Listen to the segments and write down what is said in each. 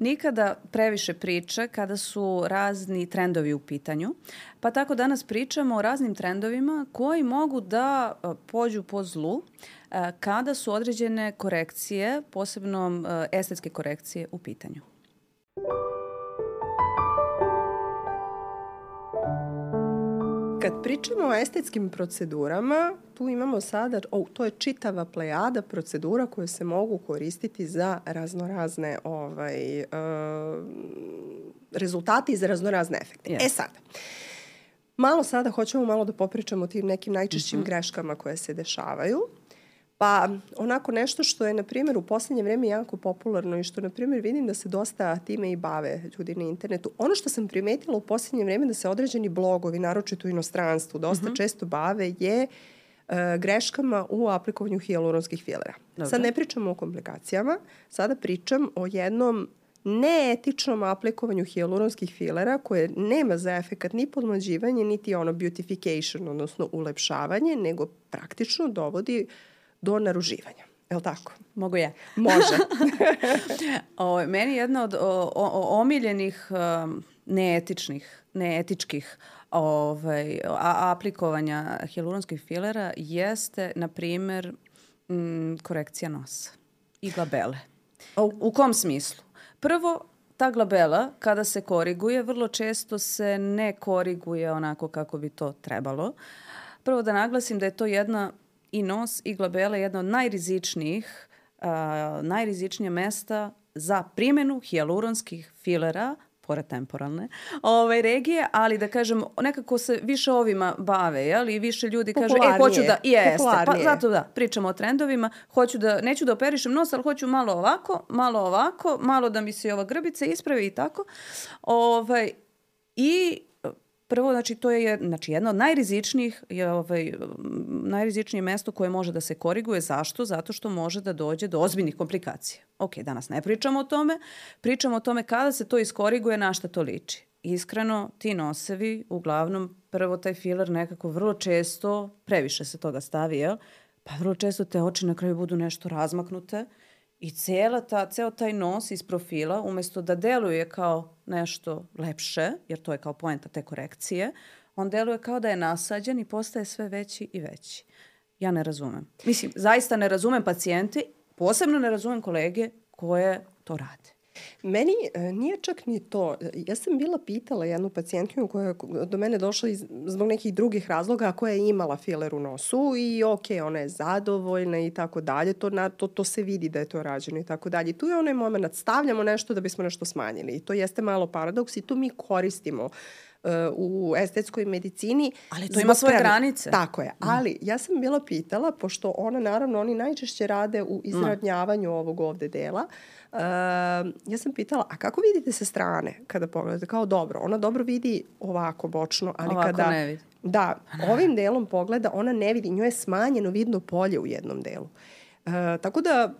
nikada previše priče kada su razni trendovi u pitanju. Pa tako danas pričamo o raznim trendovima koji mogu da pođu po zlu kada su određene korekcije, posebno estetske korekcije u pitanju. Kad pričamo o estetskim procedurama, tu imamo sada, oh, to je čitava plejada procedura koje se mogu koristiti za raznorazne ovaj, uh, rezultate i za raznorazne efekte. Yes. E sad, malo sada hoćemo malo da popričamo o tim nekim najčešćim mm -hmm. greškama koje se dešavaju. Pa onako nešto što je, na primjer, u poslednje vreme jako popularno i što, na primjer, vidim da se dosta time i bave ljudi na internetu. Ono što sam primetila u poslednje vreme da se određeni blogovi, naročito u inostranstvu, dosta mm -hmm. često bave je uh, greškama u aplikovanju hijaluronskih filera. Dobre. Sad ne pričamo o komplikacijama, sada pričam o jednom neetičnom aplikovanju hijaluronskih filera koje nema za efekat ni podmlađivanje, niti ono beautification, odnosno ulepšavanje, nego praktično dovodi uh, do naruživanja. Je li tako? Mogu ja. Može. o, meni jedna od o, o, omiljenih um, neetičnih, neetičkih ovaj, a, aplikovanja hijaluronskih filera jeste, na primer, m, korekcija nosa i glabele. U, u kom smislu? Prvo, ta glabela kada se koriguje, vrlo često se ne koriguje onako kako bi to trebalo. Prvo da naglasim da je to jedna i nos i glabele jedna od najrizičnijih, uh, najrizičnije mesta za primjenu hijaluronskih filera pored temporalne, ovaj, regije, ali da kažem, nekako se više ovima bave, jel? I više ljudi kaže, e, hoću da, jeste, pa zato da, pričamo o trendovima, hoću da, neću da operišem nos, ali hoću malo ovako, malo ovako, malo da mi se ova grbica ispravi i tako. Ovaj, I Prvo, znači, to je znači, jedno od najrizičnijih, je, ovaj, najrizičnije mesto koje može da se koriguje. Zašto? Zato što može da dođe do ozbiljnih komplikacija. Ok, danas ne pričamo o tome, pričamo o tome kada se to iskoriguje, na šta to liči. Iskreno, ti nosevi, uglavnom, prvo taj filer nekako vrlo često, previše se toga stavi, jel? Pa vrlo često te oči na kraju budu nešto razmaknute I cela ta, ceo taj nos iz profila, umesto da deluje kao nešto lepše, jer to je kao poenta te korekcije, on deluje kao da je nasađen i postaje sve veći i veći. Ja ne razumem. Mislim, zaista ne razumem pacijente, posebno ne razumem kolege koje to rade. Meni e, nije čak ni to. Ja sam bila pitala jednu pacijentkinju koja je do mene došla iz, zbog nekih drugih razloga, koja je imala filer u nosu i ok, ona je zadovoljna i tako dalje. To, na, to, to se vidi da je to rađeno i tako dalje. Tu je onaj moment, stavljamo nešto da bismo nešto smanjili. I to jeste malo paradoks i tu mi koristimo uh, u estetskoj medicini. Ali to ima svoje granice. Tako je. Mm. Ali ja sam bila pitala, pošto ona, naravno, oni najčešće rade u izradnjavanju mm. ovog ovde dela, uh, ja sam pitala, a kako vidite sa strane kada pogledate? Kao dobro, ona dobro vidi ovako bočno, ali ovako kada... ne vidi. Da, ne. ovim delom pogleda, ona ne vidi, njoj je smanjeno vidno polje u jednom delu. Uh, tako da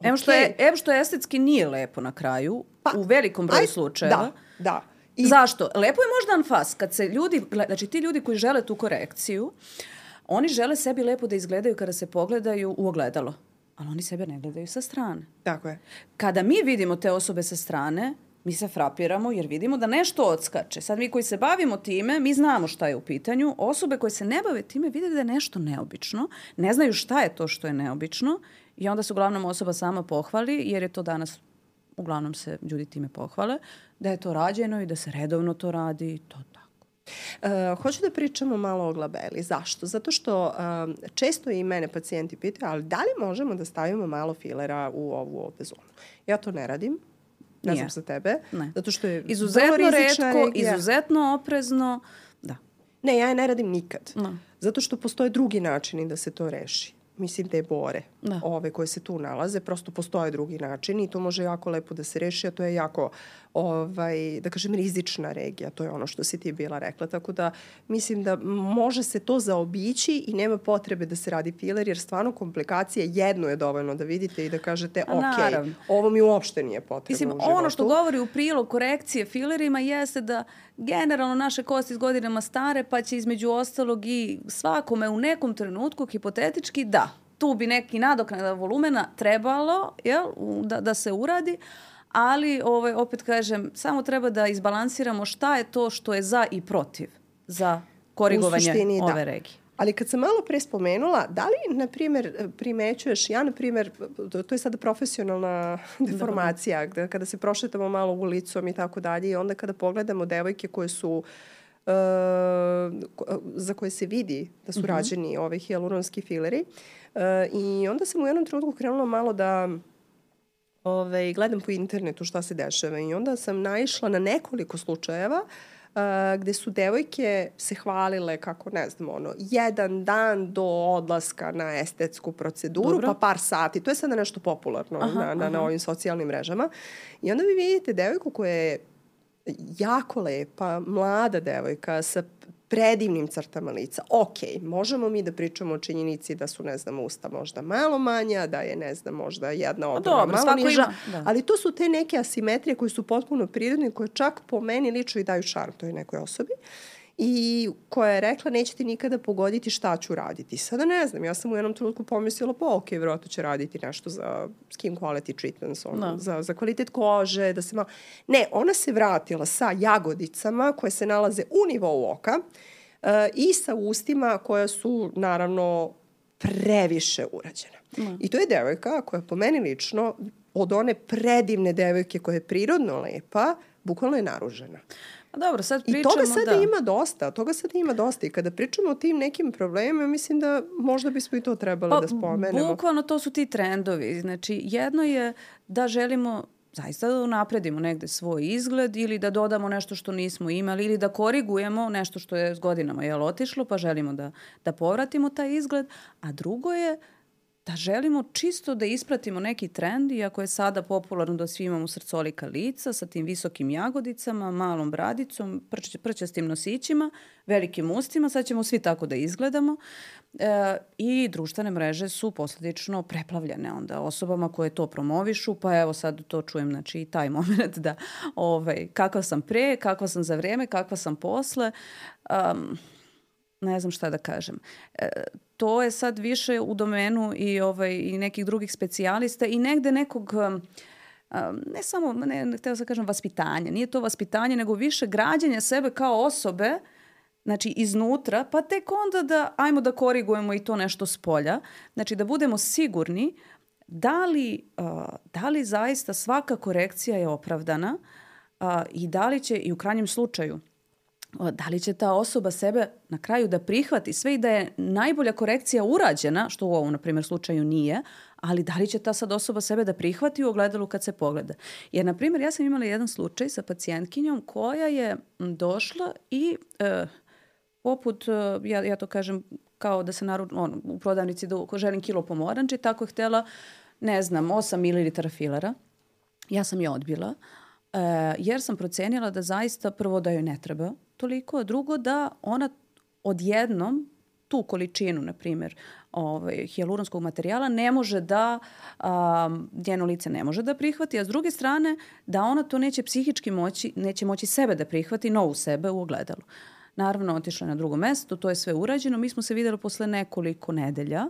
Evo što, je, evo što estetski nije lepo na kraju, pa, u velikom broju aj, slučajeva. Da, da. I... Zašto? Lepo je možda anfas, kad se ljudi, znači ti ljudi koji žele tu korekciju, oni žele sebi lepo da izgledaju kada se pogledaju u ogledalo ali oni sebe ne gledaju sa strane. Tako je. Kada mi vidimo te osobe sa strane, mi se frapiramo jer vidimo da nešto odskače. Sad mi koji se bavimo time, mi znamo šta je u pitanju. Osobe koje se ne bave time vide da je nešto neobično, ne znaju šta je to što je neobično i onda se uglavnom osoba sama pohvali jer je to danas uglavnom se ljudi time pohvale, da je to rađeno i da se redovno to radi, to Uh, hoću da pričamo malo o glabeli. Zašto? Zato što uh, često i mene pacijenti pitaju, ali da li možemo da stavimo malo filera u ovu ovde zonu? Ja to ne radim. Ne znam za tebe. Ne. Zato što je izuzetno redko, regija. izuzetno oprezno. Da. Ne, ja je ne radim nikad. No. Zato što postoje drugi načini da se to reši mislim te bore, da. ove koje se tu nalaze, prosto postoje drugi načini i to može jako lepo da se reši, a to je jako, ovaj, da kažem, rizična regija, to je ono što si ti bila rekla, tako da mislim da može se to zaobići i nema potrebe da se radi filer, jer stvarno komplikacije jedno je dovoljno da vidite i da kažete, ok, Naravno. ovo mi uopšte nije potrebno Mislim, ono što govori u prilog korekcije filerima jeste da generalno naše kosti s godinama stare, pa će između ostalog i svakome u nekom trenutku, hipotetički, da, tu bi neki nadoknada volumena trebalo jel, da, da se uradi, ali ovaj, opet kažem, samo treba da izbalansiramo šta je to što je za i protiv za korigovanje suštini, ove da. regije. Ali kad sam malo pre spomenula, da li, na primjer, primećuješ, ja, na primjer, to je sada profesionalna deformacija, da. kada se prošetamo malo ulicom i tako dalje i onda kada pogledamo devojke koje su uh, za koje se vidi da su uh mhm. -huh. rađeni ove hialuronski fileri. Uh, I onda sam u jednom trenutku krenula malo da ove, ovaj, gledam po internetu šta se dešava i onda sam naišla na nekoliko slučajeva uh, uh, gde su devojke se hvalile kako, ne znam, ono, jedan dan do odlaska na estetsku proceduru, Dobro. pa par sati. To je sada nešto popularno aha, na, na, aha. na ovim socijalnim mrežama. I onda vi vidite devojku koja je jako lepa, mlada devojka sa predivnim crtama lica. Ok, možemo mi da pričamo o činjenici da su, ne znam, usta možda malo manja, da je, ne znam, možda jedna obrva malo niža, da. ali to su te neke asimetrije koje su potpuno prirodne, koje čak po meni lično i daju šarm toj nekoj osobi i koja je rekla nećete nikada pogoditi šta ću raditi. Sada ne znam, ja sam u jednom trenutku pomislila pa ok, vjerojatno će raditi nešto za skin quality treatments, ono, no. Da. za, za kvalitet kože, da se malo... Ne, ona se vratila sa jagodicama koje se nalaze u nivou oka uh, i sa ustima koja su naravno previše urađena. No. I to je devojka koja po meni lično od one predivne devojke koja je prirodno lepa, bukvalno je naružena. A dobro, sad pričamo, I toga sada da. ima dosta, toga sada ima dosta i kada pričamo o tim nekim problemima, mislim da možda bismo i to trebali pa, da spomenemo. Bukvalno to su ti trendovi. Znači, jedno je da želimo zaista da unapredimo negde svoj izgled ili da dodamo nešto što nismo imali ili da korigujemo nešto što je s godinama jel, otišlo pa želimo da, da povratimo taj izgled. A drugo je da želimo čisto da ispratimo neki trend, iako je sada popularno da svi imamo srcolika lica sa tim visokim jagodicama, malom bradicom, prč, prčastim nosićima, velikim ustima, sad ćemo svi tako da izgledamo. E, I društvene mreže su posledično preplavljene onda osobama koje to promovišu, pa evo sad to čujem, znači i taj moment da ovaj, kakva sam pre, kakva sam za vreme, kakva sam posle. Um, ne znam šta da kažem. E, to je sad više u domenu i, ovaj, i nekih drugih specijalista i negde nekog um, um, ne samo, ne, ne htela sam da kažem vaspitanja, nije to vaspitanje, nego više građanja sebe kao osobe, znači iznutra, pa tek onda da, ajmo da korigujemo i to nešto s polja, znači da budemo sigurni da li, uh, da li zaista svaka korekcija je opravdana uh, i da li će i u krajnjem slučaju da li će ta osoba sebe na kraju da prihvati sve i da je najbolja korekcija urađena, što u ovom, na primjer, slučaju nije, ali da li će ta sad osoba sebe da prihvati u ogledalu kad se pogleda. Jer, na primjer, ja sam imala jedan slučaj sa pacijentkinjom koja je došla i e, poput, e, ja, ja to kažem kao da se naru, on, u prodavnici da želim kilo pomoranči, tako je htela, ne znam, 8 ml filera. Ja sam je odbila, e, jer sam procenila da zaista prvo da joj ne treba, toliko, a drugo da ona odjednom tu količinu, na primjer, ovaj, hijaluronskog materijala ne može da, um, njeno lice ne može da prihvati, a s druge strane da ona to neće psihički moći, neće moći sebe da prihvati, novu sebe u ogledalu. Naravno, otišla je na drugo mesto, to je sve urađeno. Mi smo se videli posle nekoliko nedelja.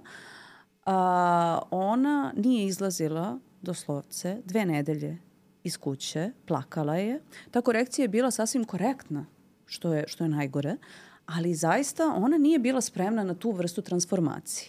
A, ona nije izlazila doslovce dve nedelje iz kuće, plakala je. Ta korekcija je bila sasvim korektna što je, što je najgore, ali zaista ona nije bila spremna na tu vrstu transformacije.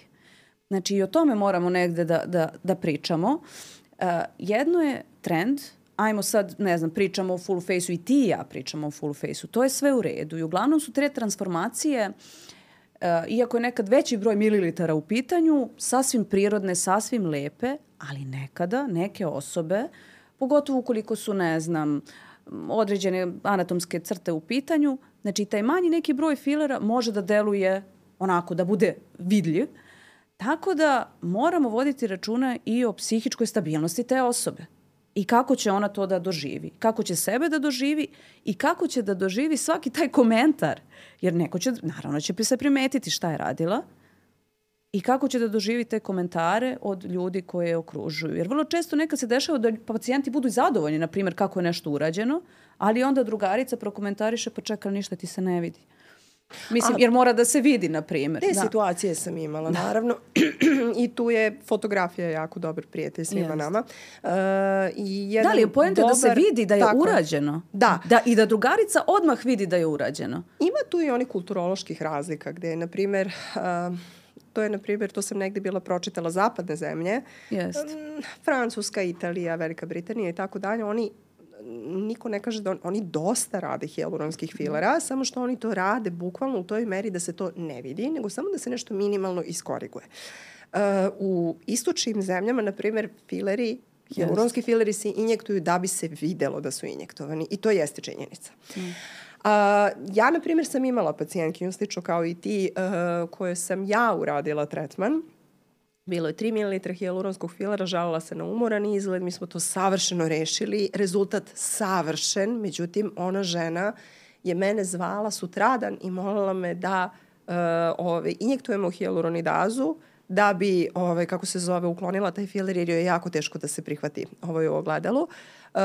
Znači i o tome moramo negde da, da, da pričamo. Uh, jedno je trend, ajmo sad, ne znam, pričamo o full face-u i ti i ja pričamo o full face-u, to je sve u redu i uglavnom su tre transformacije uh, iako je nekad veći broj mililitara u pitanju, sasvim prirodne, sasvim lepe, ali nekada neke osobe, pogotovo ukoliko su, ne znam, određene anatomske crte u pitanju, znači taj manji neki broj filera može da deluje onako da bude vidljiv, tako da moramo voditi računa i o psihičkoj stabilnosti te osobe. I kako će ona to da doživi, kako će sebe da doživi? I kako će da doživi svaki taj komentar, jer neko će, naravno će se primetiti šta je radila, i kako će da doživi te komentare od ljudi koje je okružuju. Jer vrlo često nekad se dešava da pacijenti budu zadovoljni, na primjer, kako je nešto urađeno, ali onda drugarica prokomentariše, pa čekaj, ništa ti se ne vidi. Mislim, A, jer mora da se vidi, na primjer. Te da. situacije sam imala, da. naravno. I tu je fotografija jako dobar prijatelj svima yes. nama. Uh, i jedan da li je pojenta dobar, da se vidi da je tako, urađeno? Da. da. I da drugarica odmah vidi da je urađeno? Ima tu i oni kulturoloških razlika gde, na primjer, uh, to je, na primjer, to sam negde bila pročitala zapadne zemlje, Jest. Um, Francuska, Italija, Velika Britanija i tako dalje, oni niko ne kaže da on, oni dosta rade hijaluronskih filera, mm. samo što oni to rade bukvalno u toj meri da se to ne vidi, nego samo da se nešto minimalno iskoriguje. Uh, u istočnim zemljama, na primer, fileri Hijaluronski yes. fileri se injektuju da bi se videlo da su injektovani i to jeste činjenica. Mm. Uh, ja, na primjer, sam imala pacijentkinju, slično kao i ti, uh, koje sam ja uradila tretman. Bilo je 3 ml hijaluronskog filera, žalila se na umoran izgled, mi smo to savršeno rešili, rezultat savršen, međutim ona žena je mene zvala sutradan i molila me da uh, ove, injektujemo hijaluronidazu da bi, ove, kako se zove, uklonila taj filer jer joj je jako teško da se prihvati. Ovo je u ogledalu. Uh,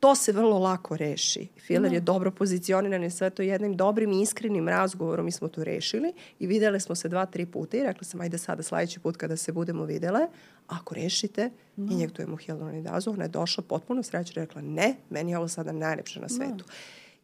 to se vrlo lako reši. Filer no. je da. dobro pozicioniran i sve to jednim dobrim i iskrenim razgovorom mi smo to rešili i videle smo se dva, tri puta i rekla sam ajde sada sledeći put kada se budemo videle, ako rešite, no. Da. injektujemo hialuronidazu. Ona je došla potpuno srećna rekla ne, meni je ovo sada najlepše na da. svetu. No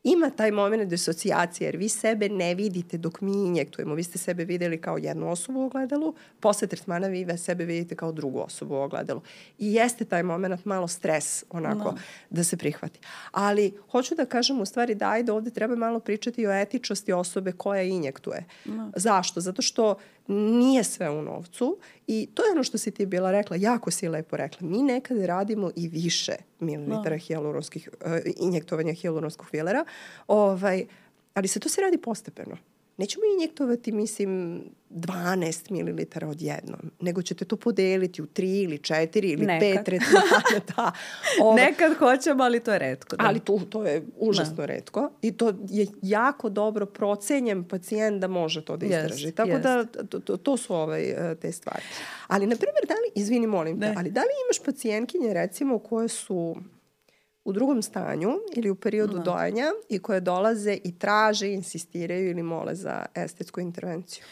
ima taj moment disocijacije, jer vi sebe ne vidite dok mi injektujemo. Vi ste sebe videli kao jednu osobu u ogledalu, posle tretmana vi sebe vidite kao drugu osobu u ogledalu. I jeste taj moment malo stres onako no. da se prihvati. Ali hoću da kažem u stvari da ajde ovde treba malo pričati o etičnosti osobe koja injektuje. No. Zašto? Zato što nije sve u novcu i to je ono što si ti bila rekla, jako si lepo rekla. Mi nekad radimo i više mililitara no. hijaluronskih, uh, injektovanja hijaluronskog filera, ovaj, ali se to se radi postepeno. Nećemo injektovati, mislim, 12 ml odjednom, nego ćete to podeliti u 3 ili 4 ili Nekad. 5 retmana. da. Ova. Nekad hoćemo, ali to je redko. Da. Ali to, to je užasno da. redko i to je jako dobro procenjen pacijent da može to da istraži. Yes, Tako yes. da to, to, to su ovaj, te stvari. Ali, na primjer, da li, izvini, molim te, ali da li imaš pacijentkinje, recimo, koje su u drugom stanju ili u periodu da. dojenja i koje dolaze i traže, insistiraju ili mole za estetsku intervenciju.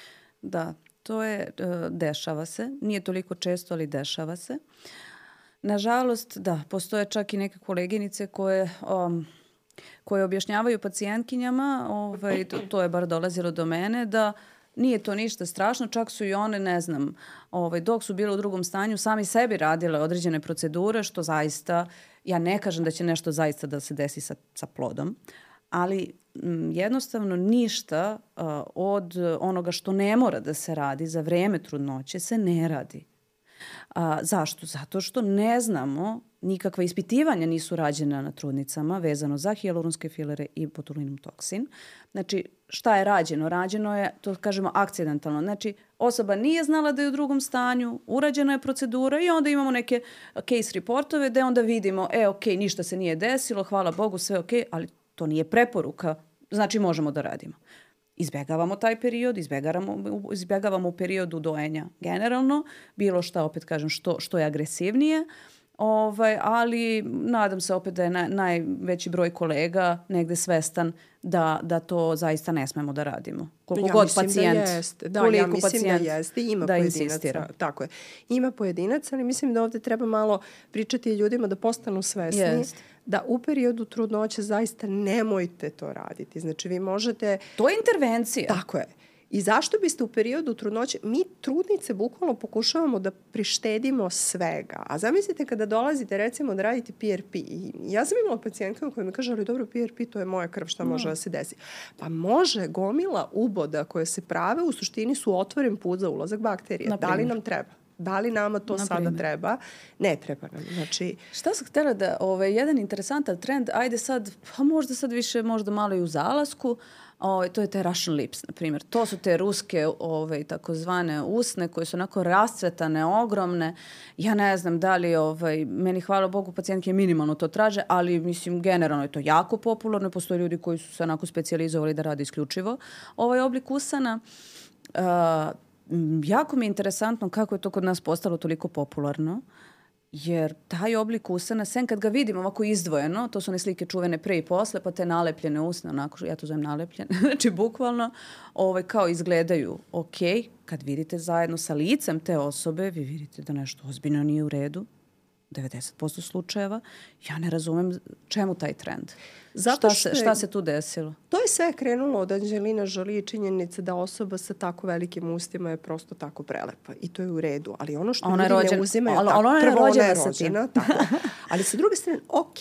Da, to je, e, dešava se. Nije toliko često, ali dešava se. Nažalost, da, postoje čak i neke koleginice koje um, koje objašnjavaju pacijentkinjama, ovaj, to, to je bar dolazilo do mene, da nije to ništa strašno, čak su i one, ne znam, ovaj, dok su bile u drugom stanju, sami sebi radile određene procedure, što zaista Ja ne kažem da će nešto zaista da se desi sa, sa plodom, ali m, jednostavno ništa uh, od onoga što ne mora da se radi za vreme trudnoće se ne radi. A, zašto? Zato što ne znamo, nikakva ispitivanja nisu rađena na trudnicama vezano za hijaluronske filere i botulinum toksin. Znači, šta je rađeno? Rađeno je, to kažemo, akcidentalno. Znači, osoba nije znala da je u drugom stanju, urađena je procedura i onda imamo neke case reportove gde onda vidimo, e, ok, ništa se nije desilo, hvala Bogu, sve ok, ali to nije preporuka, znači možemo da radimo izbegavamo taj period, izbegavamo, izbegavamo u periodu dojenja generalno, bilo šta, opet kažem, što, što je agresivnije, ovaj, ali nadam se opet da je na, najveći broj kolega negde svestan da, da to zaista ne smemo da radimo. Koliko ja god pacijent, da jeste. Da, ja mislim da jeste. Ima da pojedinaca. Insistira. Tako je. Ima pojedinaca, ali mislim da ovde treba malo pričati ljudima da postanu svesni. Jest da u periodu trudnoće zaista nemojte to raditi. Znači vi možete... To je intervencija. Tako je. I zašto biste u periodu trudnoće, mi trudnice bukvalno pokušavamo da prištedimo svega. A zamislite kada dolazite recimo da radite PRP. I ja sam imala pacijentka koja mi kaže, ali dobro, PRP to je moja krv, šta može no. da se desi? Pa može gomila uboda koje se prave u suštini su otvoren put za ulazak bakterija. Da li nam treba? Da li nama to Naprimer. sada treba? Ne treba nam. Znači... Šta sam htjela da, ovaj, jedan interesantan trend, ajde sad, pa možda sad više, možda malo i u zalasku, ovaj, to je te Russian lips, na primjer. To su te ruske ovaj, takozvane usne koje su onako rascvetane, ogromne. Ja ne znam da li, ovaj, meni hvala Bogu, pacijentke minimalno to traže, ali mislim generalno je to jako popularno. Postoje ljudi koji su se onako specializovali da rade isključivo ovaj oblik usana. Uh, jako mi je interesantno kako je to kod nas postalo toliko popularno. Jer taj oblik usana, sen kad ga vidim ovako izdvojeno, to su one slike čuvene pre i posle, pa te nalepljene usne, onako, ja to zovem nalepljene, znači bukvalno, ovaj, kao izgledaju ok, kad vidite zajedno sa licem te osobe, vi vidite da nešto ozbiljno nije u redu, 90% slučajeva, ja ne razumem čemu taj trend. Zato šta, se, šta se tu desilo? To je sve krenulo od Anđelina Jolie i činjenice da osoba sa tako velikim ustima je prosto tako prelepa. I to je u redu. Ali ono što ona ljudi rođen, ne uzimaju... Ali, ali ona je prvo rođena ona je rođena, tako. Ali sa druge strane, ok.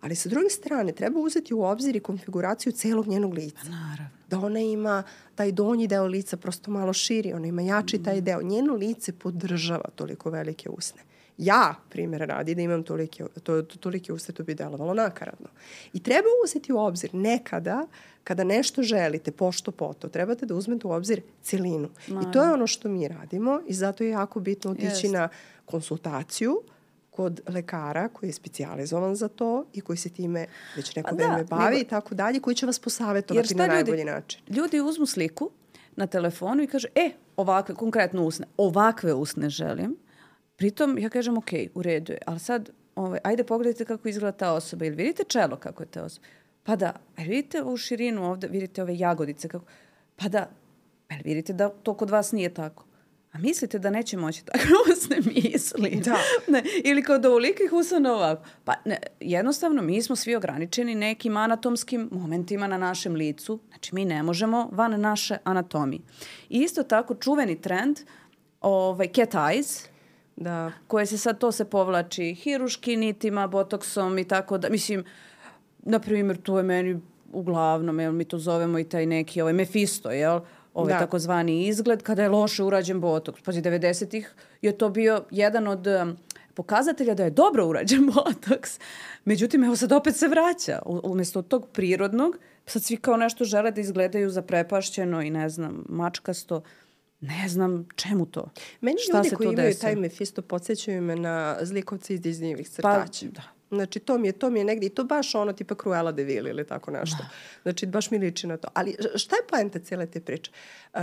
Ali sa druge strane, treba uzeti u obzir i konfiguraciju celog njenog lica. Pa naravno. Da ona ima taj donji deo lica prosto malo širi, ona ima jači taj deo. Njeno lice podržava toliko velike usne ja, primjer radi, da imam tolike, to, tolike uste, to bi delovalo nakaradno. I treba uzeti u obzir nekada, kada nešto želite, pošto poto, trebate da uzmete u obzir celinu. No. I to je ono što mi radimo i zato je jako bitno otići Jest. na konsultaciju kod lekara koji je specijalizovan za to i koji se time već neko pa vreme da, bavi nego, i tako dalje, koji će vas posavetovati na najbolji ljudi, način. Ljudi uzmu sliku na telefonu i kaže, e, ovakve, konkretno usne, ovakve usne želim, Pritom ja kažem, ok, u redu je, ali sad, ovaj, ajde pogledajte kako izgleda ta osoba. Ili vidite čelo kako je ta osoba? Pa da, ali vidite u širinu ovde, vidite ove jagodice kako... Pa da, ali vidite da to kod vas nije tako. A mislite da neće moći tako usne misli? Da. Ne, ili kao da ulikih usana ovako. Pa ne, jednostavno mi smo svi ograničeni nekim anatomskim momentima na našem licu. Znači mi ne možemo van naše anatomije. I isto tako čuveni trend ovaj, cat eyes, Da. Koje se sad, to se povlači hiruški nitima, botoksom i tako da, mislim, na primjer, to je meni uglavnom, jel, mi to zovemo i taj neki, ovaj Mefisto, jel, ovaj da. takozvani izgled, kada je loše urađen botoks. Pazi, 90-ih je to bio jedan od um, pokazatelja da je dobro urađen botoks. Međutim, evo sad opet se vraća. U, umesto tog prirodnog, sad svi kao nešto žele da izgledaju zaprepašćeno i ne znam, mačkasto. Ne znam čemu to. Meni Šta ljudi koji imaju taj Mephisto podsjećaju me na zlikovce iz Disneyevih crtaća. Pa, da. Znači, to mi je, to mi je negdje, i to baš ono tipa Cruella de Vil ili tako nešto. Da. Znači, baš mi liči na to. Ali šta je poenta cijele te priče? Uh,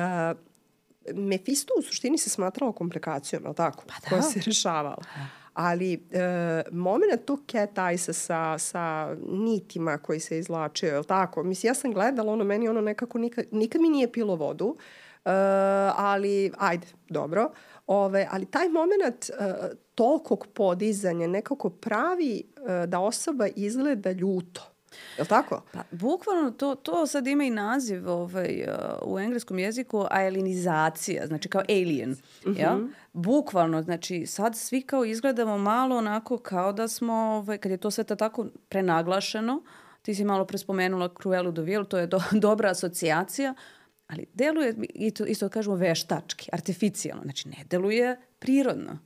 Mephisto u suštini se smatralo komplikacijom, je li tako? Pa da. Koja se rešavala. Da. Ali e, moment tu cat eyes sa, sa nitima koji se izlačio, je li tako? Mislim, ja sam gledala ono, meni ono nekako nikad, nikad mi nije pilo vodu. Uh, ali, ajde, dobro. Ove, ali taj moment uh, tolikog podizanja nekako pravi uh, da osoba izgleda ljuto. Je li tako? Pa, bukvalno to, to sad ima i naziv ovaj, uh, u engleskom jeziku alienizacija, znači kao alien. Mm -hmm. ja? Bukvalno, znači sad svi kao izgledamo malo onako kao da smo, ovaj, kad je to sve tako prenaglašeno, ti si malo prespomenula Cruelu de Vil, to je do, dobra asocijacija, ali deluje, isto, isto kažemo, veštački, artificijalno. Znači, ne deluje prirodno.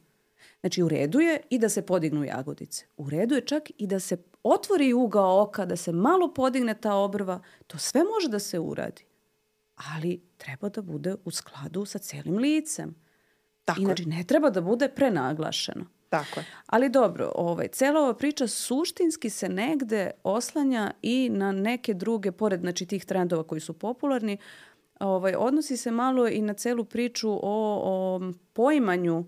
Znači, u redu je i da se podignu jagodice. U redu je čak i da se otvori ugao oka, da se malo podigne ta obrva. To sve može da se uradi. Ali treba da bude u skladu sa celim licem. Tako Inači, ne treba da bude prenaglašeno. Tako je. Ali dobro, ovaj, cela ova priča suštinski se negde oslanja i na neke druge, pored znači, tih trendova koji su popularni, ovaj, odnosi se malo i na celu priču o, o poimanju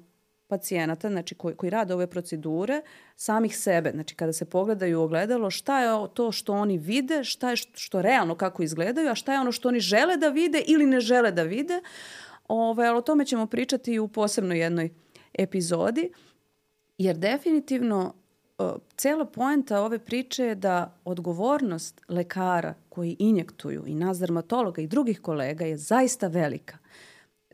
pacijenata, znači koji, koji rade ove procedure, samih sebe. Znači kada se pogledaju u ogledalo, šta je to što oni vide, šta je što, što realno kako izgledaju, a šta je ono što oni žele da vide ili ne žele da vide. Ove, o tome ćemo pričati u posebnoj jednoj epizodi, jer definitivno cela poenta ove priče je da odgovornost lekara koji injektuju i nas dermatologa i drugih kolega je zaista velika.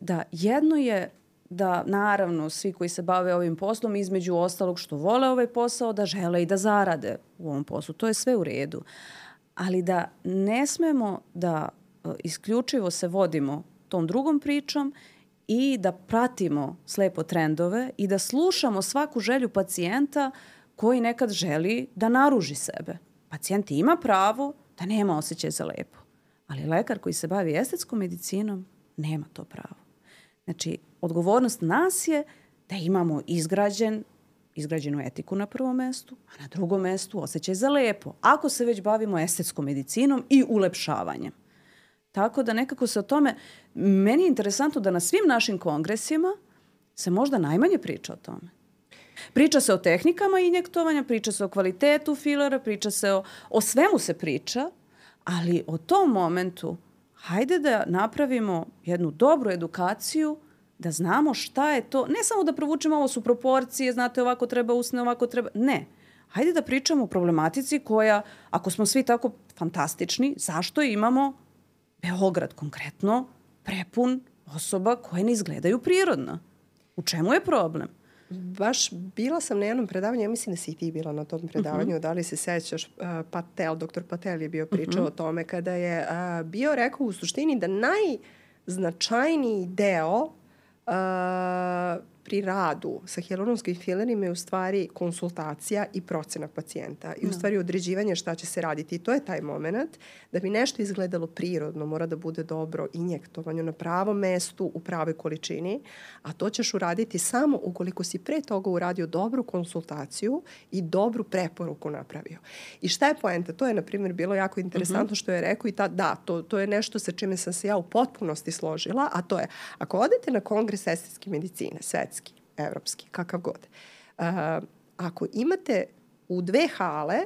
Da jedno je da naravno svi koji se bave ovim poslom između ostalog što vole ovaj posao da žele i da zarade u ovom poslu. To je sve u redu. Ali da ne smemo da e, isključivo se vodimo tom drugom pričom i da pratimo slepo trendove i da slušamo svaku želju pacijenta koji nekad želi da naruži sebe. Pacijent ima pravo da nema osjećaj za lepo. Ali lekar koji se bavi estetskom medicinom nema to pravo. Znači, odgovornost nas je da imamo izgrađen, izgrađenu etiku na prvom mestu, a na drugom mestu osjećaj za lepo. Ako se već bavimo estetskom medicinom i ulepšavanjem. Tako da nekako se o tome, meni je interesantno da na svim našim kongresima se možda najmanje priča o tome. Priča se o tehnikama injektovanja, priča se o kvalitetu filera, priča se o, o svemu se priča, ali o tom momentu hajde da napravimo jednu dobru edukaciju da znamo šta je to, ne samo da provučemo ovo su proporcije, znate ovako treba usne, ovako treba, ne. Hajde da pričamo o problematici koja, ako smo svi tako fantastični, zašto imamo Beograd konkretno prepun osoba koje ne izgledaju prirodno? U čemu je problem? Baš bila sam na jednom predavanju, ja mislim da si i ti bila na tom predavanju, uh mhm. -huh. da li se sećaš, uh, Patel, doktor Patel je bio pričao uh mhm. -huh. o tome kada je uh, bio rekao u suštini da najznačajniji deo uh, pri radu sa hialuronskim filerima je u stvari konsultacija i procena pacijenta i u da. stvari određivanje šta će se raditi. I to je taj moment da bi nešto izgledalo prirodno, mora da bude dobro injektovanje na pravom mestu, u pravoj količini, a to ćeš uraditi samo ukoliko si pre toga uradio dobru konsultaciju i dobru preporuku napravio. I šta je poenta? To je, na primjer, bilo jako interesantno mhm. što je rekao i ta, da, to, to je nešto sa čime sam se ja u potpunosti složila, a to je, ako odete na kongres estetske medicine, svetski, evropski, kakav god. Uh, ako imate u dve hale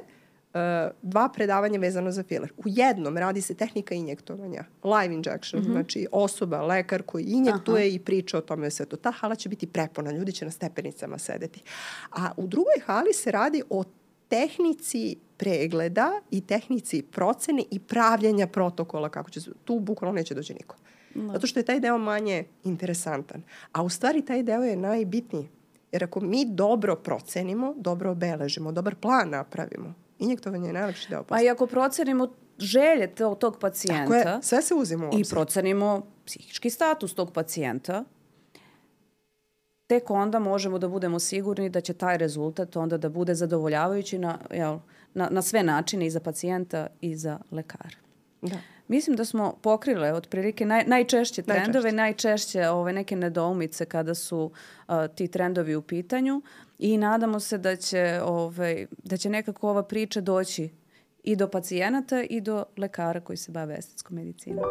uh, dva predavanja vezano za filer. U jednom radi se tehnika injektovanja, live injection, mm -hmm. znači osoba, lekar koji injektuje Aha. i priča o tome sve to. Ta hala će biti prepuna, ljudi će na stepenicama sedeti. A u drugoj hali se radi o tehnici pregleda i tehnici procene i pravljenja protokola kako će se, tu bukvalno neće doći niko. Da. Zato što je taj deo manje interesantan. A u stvari taj deo je najbitniji. Jer ako mi dobro procenimo, dobro obeležimo, dobar plan napravimo, injektovanje je najlepši deo posla. Pa i ako procenimo želje tog, tog pacijenta. Tako je, sve se uzima u obzir. I procenimo psihički status tog pacijenta, tek onda možemo da budemo sigurni da će taj rezultat onda da bude zadovoljavajući na, jel, na, na sve načine i za pacijenta i za lekara. Da. Mislim da smo pokrile otprilike naj, najčešće trendove, najčešće, najčešće ove neke nedoumice kada su uh, ti trendovi u pitanju i nadamo se da će, ovaj, da će nekako ova priča doći i do pacijenata i do lekara koji se bave estetskom medicinom.